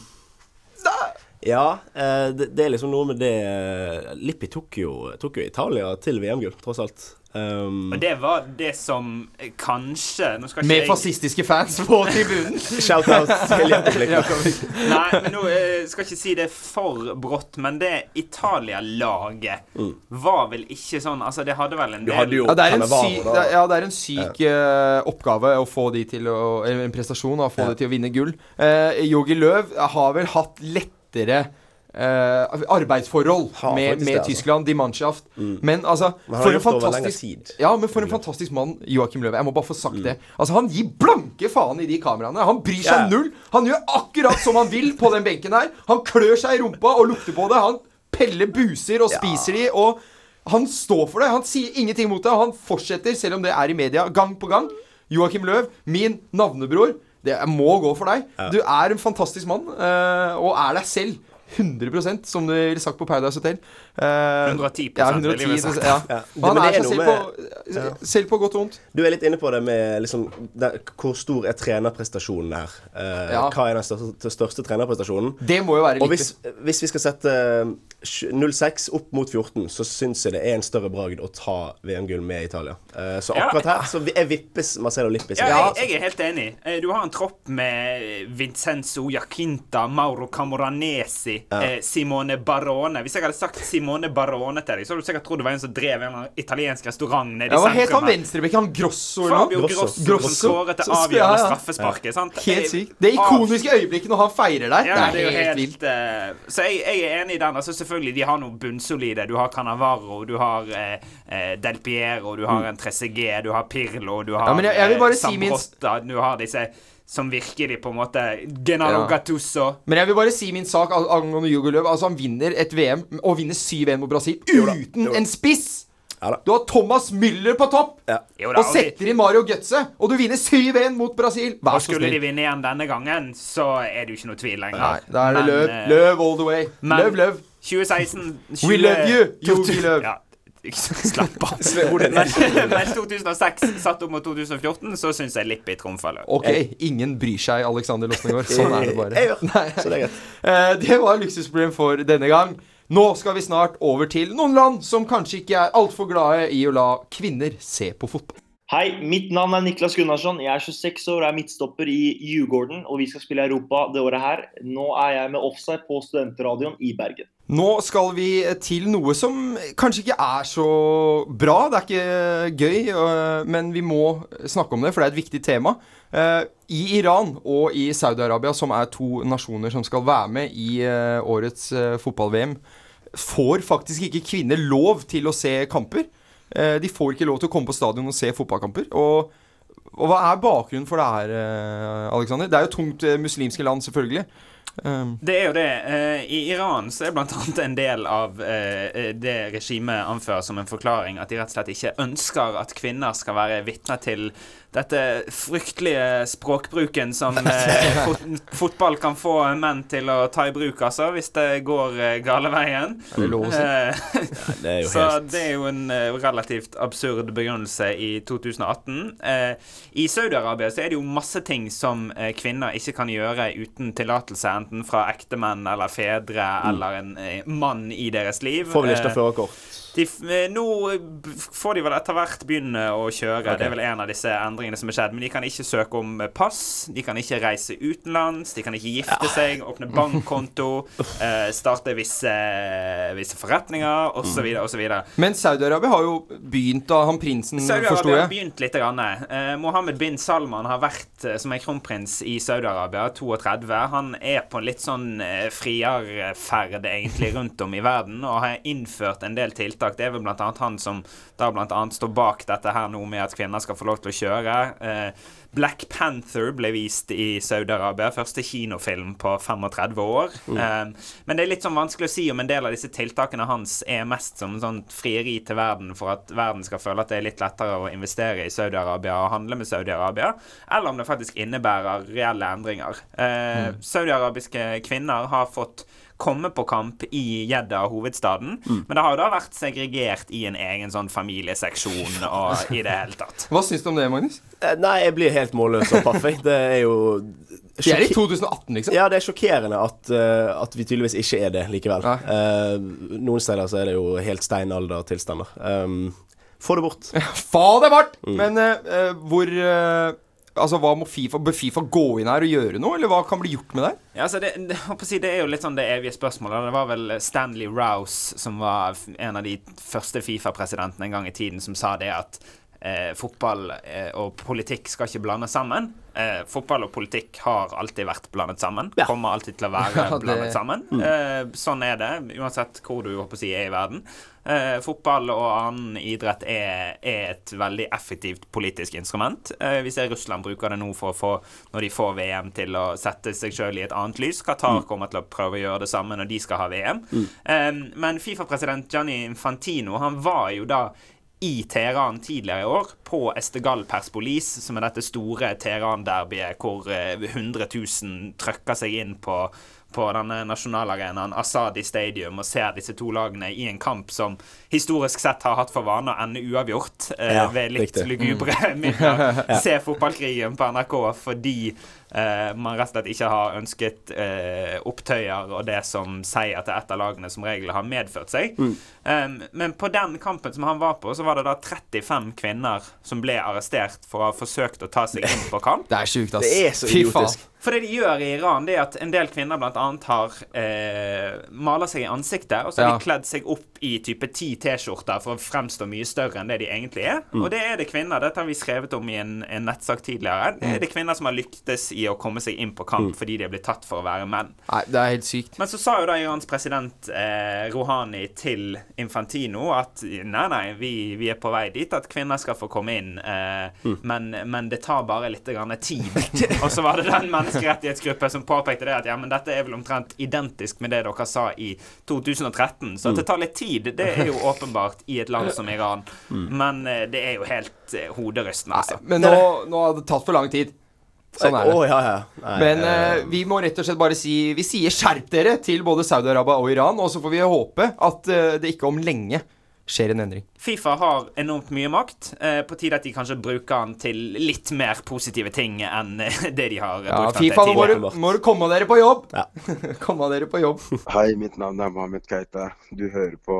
ja, eh, det, det er liksom noe med det eh, Lippi tok jo, tok jo Italia til VM-gull, tross alt. Um, Og det var det som eh, kanskje Nå skal ikke Med jeg fascistiske fans på tribunen. Shout-out til Jakob Nei, men nå skal skal ikke si det for brått, men det Italia-laget var vel ikke sånn Altså, det hadde vel en del hadde jo Ja, det er en syk, det er- ja, det er en syk uh, oppgave å få de til å en prestasjon, å få Ja. de til å vinne gull. Uh, Jogi Løv har vel hatt lettere eh, arbeidsforhold ha, med, med det, altså. Tyskland, Die Mannschaft. Men altså Men For en fantastisk. Ja, men for en fantastisk mann, Joakim Løve. Jeg må bare få sagt det. Altså, han gir blanke faen i de kameraene. Han bryr seg yeah. null. Han gjør akkurat som han vil på den benken her. Han klør seg i rumpa og lukter på det. Han peller buser og spiser de, og han står for det. Han sier ingenting mot det. Han fortsetter, selv om det er i media, gang på gang. Joakim Løv, min navnebror. Det må gå for deg. Du er en fantastisk mann, eh, og er deg selv. 100% som du ville sagt på Paradise Hotel. Eh, 110 ja, ville jeg 110 sagt. ja. Ja. Og Han er er seg selv selv på godt og vondt. Du er litt inne på det med liksom, det, Hvor stor er trenerprestasjonen her? Uh, Ja. Hva er den største, største trenerprestasjonen? Det må jo være Og hvis, hvis vi skal sette eh, 06 opp mot 14, så syns jeg det er en større bragd å ta VM-gull med Italia. Uh, så Ja. akkurat her så vi- jeg vippes Marcelo Lippis. Ja, jeg, jeg er helt enig. Eh, Du har en tropp med Vincenzo Jacinta, Mauro Camoranesi, eh, Simone Barone. Hvis jeg hadde sagt Simone Barone til deg, så hadde du sikkert trodd det var en som drev en italiensk restaurant nede Ja, i Hva het han sentrum. venstrebekken? Han Grosso eller noe? Grosso, Grosso. som skåret det ja, avgjørende ja. straffesparket. sant? Helt sykt. Det ikoniske øyeblikket når han feirer der. Ja, det er jo helt vilt. Uh, så jeg, jeg er enig i den. Altså Selvfølgelig, de har noe bunnsolide. Du har Cannavaro, du har eh, Del Piero, du har en 3CG, du har Pirlo, du har Mm. Ja, jeg- jeg vil bare si min- Du har disse som virkelig på en måte Genaro Ja. Gattuso. Men jeg vil bare si min sak angående Jogi Løw. Altså, han vinner et VM og vinner 7-1 mot Brasil uten en spiss! Ja da. Du har Thomas Müller på topp! Ja. Jo da, Og og setter inn Mario Götze, og du vinner 7-1 mot Brasil! Vær Og så skulle de vinne igjen denne gangen, så er det jo ikke noe tvil lenger. Nei, da er det Men, Løv. eh, Løv all the way. men- Løv, løv. 2016 20, We love you, Jogi Løv. Ja, slapp av. Men, men 2006 satt opp mot 2014, så syns jeg Lippi trumfer løp. Ok, ingen bryr seg, Alexander Losnegård. Sånn er det bare. Nei. Så det er greit. Eh, det var luksusproblem for denne gang. Nå skal vi snart over til noen land som kanskje ikke er altfor glade i å la kvinner se på fotball. Hei, mitt navn er Niklas Gunnarsson. Jeg er 26 år og er midtstopper i Djurgården, og vi skal spille Europa det året her. Nå er jeg med offside på Studentradioen i Bergen. Nå skal vi til noe som kanskje ikke er så bra. Det er ikke gøy, øh, men vi må snakke om det, for det er et viktig tema. Eh, I Iran og i Saudi-Arabia, som er to nasjoner som skal være med i eh, årets fotball-VM, får faktisk ikke kvinner lov til å se kamper. De får ikke lov til å komme på stadion og se fotballkamper. Og, og hva er bakgrunnen for det her, Alexander? Det er jo tungt muslimske land, selvfølgelig. Um, Det er jo det. Eh, I Iran så er annet en del av eh, det regimet anfører som en forklaring at de rett og slett ikke ønsker at kvinner skal være vitner til dette fryktelige språkbruken som eh, fot fotball kan få menn til å ta i bruk, altså, hvis det går eh, gale veien. Er det lov å si? Eh, det er jo så helt- det er jo en eh, relativt absurd begrunnelse i 2018. Eh, I Saudi-Arabia så er det jo masse ting som eh, kvinner ikke kan gjøre uten tillatelse, enten fra ektemenn eller fedre eller en eh, mann i deres liv. Får vel ikke å ta førerkort. De, eh, nå får de vel etter hvert begynne å kjøre. Okay. Det er vel en av disse endringene som er skjedd. Men de kan ikke søke om eh, pass, de kan ikke reise utenlands, de kan ikke gifte seg, åpne bankkonto, eh, starte visse, visse forretninger, osv., osv. Men Saudi-Arabia har jo begynt da han prinsen, forsto Saudi-Arabia har jeg. begynt litt. Grann. Eh, Mohammed bin Salman har vært eh, som er kronprins i Saudi-Arabia, 32. Han er på en litt sånn frierferd egentlig rundt om i verden og har innført en del tiltak. Det er vel annet han som da annet står bak dette her nå med at kvinner skal få lov til å kjøre. Eh, Black Panther ble vist i Saudi-Arabia. Første kinofilm på 35 år. Mm. Eh, men det er litt sånn vanskelig å si om en del av disse tiltakene hans er mest som sånn frieri til verden for at verden skal føle at det er litt lettere å investere i Saudi-Arabia og handle med Saudi-Arabia, eller om det faktisk innebærer reelle endringer. Eh, Saudi-arabiske kvinner har fått komme på kamp i Gjedda, hovedstaden men det har jo da vært segregert i en egen sånn familieseksjon og i det hele tatt. Hva syns du om det, Magnus? Eh, Nei, jeg blir helt målløs og paff. Det er jo det er i 2018, liksom. Ja, det er sjokkerende at, uh, at vi tydeligvis ikke er det likevel. Uh, noen steder så er det jo helt steinaldertilstander. Um, få det bort. Fa det bort! Men eh, eh, hvor Altså, hva må Fifa Bør Fifa gå inn her og gjøre noe, eller hva kan bli gjort med det? Ja, altså det, det, å si, det er jo litt sånn det evige spørsmålet. Det var vel Stanley Rouse som var en av de første Fifa-presidentene en gang i tiden som sa det at eh, fotball eh, og politikk skal ikke blandes sammen. Eh, fotball og politikk har alltid vært blandet sammen. Kommer alltid til å være Ja, det- blandet sammen. Mm. Eh, sånn er det, uansett hvor du å si, er i verden. Eh, fotball og annen idrett er, er et veldig effektivt politisk instrument. Eh, vi ser Russland bruker det nå få, når de får VM, til å sette seg sjøl i et annet lys. Qatar Mm. kommer til å prøve å gjøre det samme når de skal ha VM. Mm. Eh, men Fifa-president Gianni Infantino han var jo da i Teheran tidligere i år, på Estegal Perspolis, som er dette store Teheran-derbyet hvor eh, 100 000 trøkker seg inn på, på denne nasjonalarenaen Asadi Stadium og ser disse to lagene i en kamp som historisk sett har hatt for vane å ende uavgjort eh, Ja, ved litt riktig. lugubre Mm. midler. Se fotballkrigen på NRK fordi man rett og slett ikke har ønsket eh, opptøyer og det som seier til ett av lagene som regel har medført seg. Mm. Um, men på den kampen som han var på, så var det da 35 kvinner som ble arrestert for å ha forsøkt å ta seg inn på kamp. Det er sjukt, ass. Det er så idiotisk. For det de gjør i Iran, det er at en del kvinner annet har eh, maler seg i ansiktet, og så har Ja. de kledd seg opp i type ti T-skjorter for å fremstå mye større enn det de egentlig er. Mm. Og det er det kvinner. Dette har vi skrevet om i en, en nettsak tidligere. Det Mm. er det kvinner som har lyktes i å komme seg inn på kamp fordi de er blitt tatt for å være menn. Nei, det er helt sykt. Men så sa jo da Irans president eh, Rouhani til Infantino at nei, nei, vi, vi er på vei dit at kvinner skal få komme inn, eh, Mm. men, men det tar bare litt grann tid. Og så var det den menneskerettighetsgruppen som påpekte det at ja, men dette er vel omtrent identisk med det dere sa i 2013. Så at Mm. det tar litt tid, det er jo åpenbart i et land som Iran. Mm. Men eh, det er jo helt eh, hoderystende, altså. Men nå, nå har det tatt for lang tid. Sånn er det. Oh, ja, ja. Nei, Men eh, eh, vi må rett og slett bare si Vi sier skjerp dere til både Saudi-Arabia og Iran, og så får vi håpe at eh, det ikke om lenge skjer en endring. Fifa har enormt mye makt. Eh, på tide at de kanskje bruker den til litt mer positive ting enn eh, det de har Ja, brukt den Fifa, til nå må tidligere. du, må du komme dere på jobb! komme dere på jobb. Hei, mitt navn er Mohammed Keita. Du hører på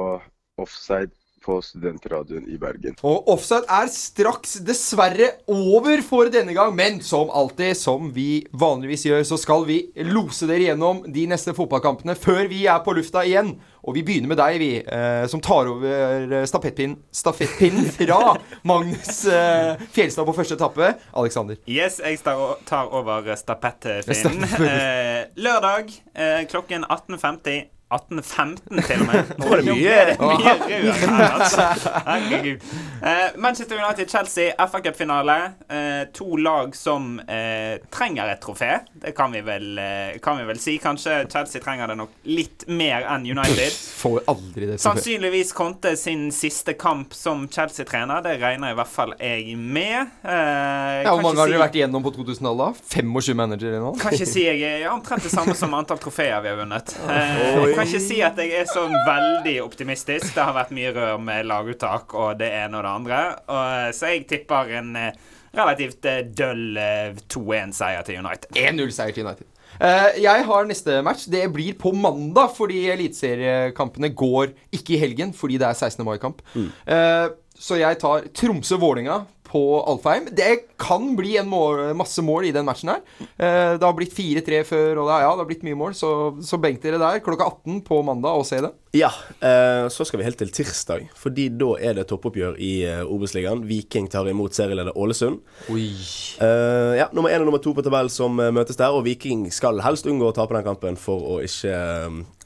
Offside på Studentradioen i Bergen. Og offside er straks dessverre over for denne gang, men som alltid, som vi vanligvis gjør, så skal vi lose dere gjennom de neste fotballkampene før vi er på lufta igjen. Og vi begynner med deg, vi, eh, som tar over eh, stafettpinnen, stafettpinnen fra Magnus eh, Fjelstad på første etappe. Alexander. Yes, jeg tar, over stafettpinnen Eh, lørdag eh, klokken 18.50. 1815 til og med. Nå er det mye- mye rør her, altså. Herregud. Eh, Manchester United-Chelsea, FA-cupfinale. Eh, to lag som eh, trenger et trofé. Det kan vi, vel, eh, kan vi vel si. Kanskje Chelsea trenger det nok litt mer enn United. Får aldri det. Sannsynligvis Conte sin siste kamp som Chelsea-trener. Det regner i hvert fall jeg med. Eh, Ja, Hvor mange har dere si- vært igjennom på 2000-tallet? 25 managere nå? kan ikke si jeg er omtrent det samme som antall trofeer vi har vunnet. Eh, Oi. kan ikke si at jeg er sånn veldig optimistisk. Det har vært mye rør med laguttak og det ene og det andre. Og, så jeg tipper en eh, relativt eh, døll eh, 2-1-seier til United. 1-0-seier til United. Uh, jeg har neste match. Det blir på mandag, fordi eliteseriekampene går ikke i helgen fordi det er 16. mai-kamp. Eh, så jeg tar Tromsø-Vålinga på Alfheim. Det kan bli en mål, masse mål i den matchen her. Eh, det har blitt 4-3 før, og det, ja, det har blitt mye mål. Så, så benk dere der klokka 18 på mandag og se det. Ja, eh, så skal vi helt til tirsdag, fordi da er det toppoppgjør i eh, Obos-ligaen. Viking tar imot serieleder Ålesund. Eh, ja, Nummer én og nummer to på tabellen som eh, møtes der, og Viking skal helst unngå å tape den kampen for å ikke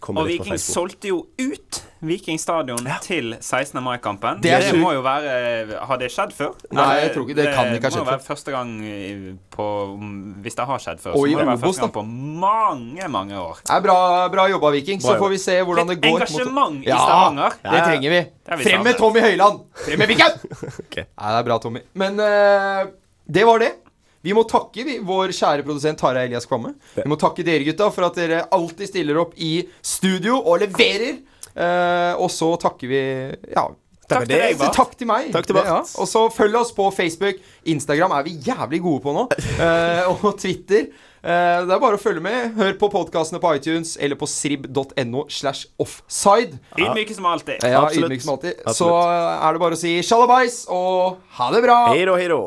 Og Viking solgte jo ut Viking stadion til 16. mai-kampen. Det Det, må jo være Har det skjedd før? Nei, jeg tror ikke- det kan ikke ha skjedd må være første gang på Hvis det har skjedd før, så må det være første gang på mange, mange år. Det er bra, bra jobba, Viking. Så får vi se hvordan Litt det går. engasjement i ja, Det trenger vi. Det vi Frem med. Tommy Høiland! Frem med Viken! okay. Nei, det er bra, Tommy. Men uh, det var det. Vi må takke vi, vår kjære produsent Tara Elias Kvamme. Vi må takke dere gutta for at dere alltid stiller opp i studio og leverer. Eh, og så takker vi Ja. Takk til deg, Bart. Takk til meg. Takk til Det, Bart. ja. Og så følg oss på Facebook. Instagram er vi jævlig gode på nå. Eh, og Twitter. Eh, det er bare å følge med. Hør på podkastene på iTunes eller på srib.no slash offside. Ydmyke som alltid. Ja, Absolutt. som alltid. Absolutt. Så er det bare å si sjalabais og ha det bra! Hei da, hei da.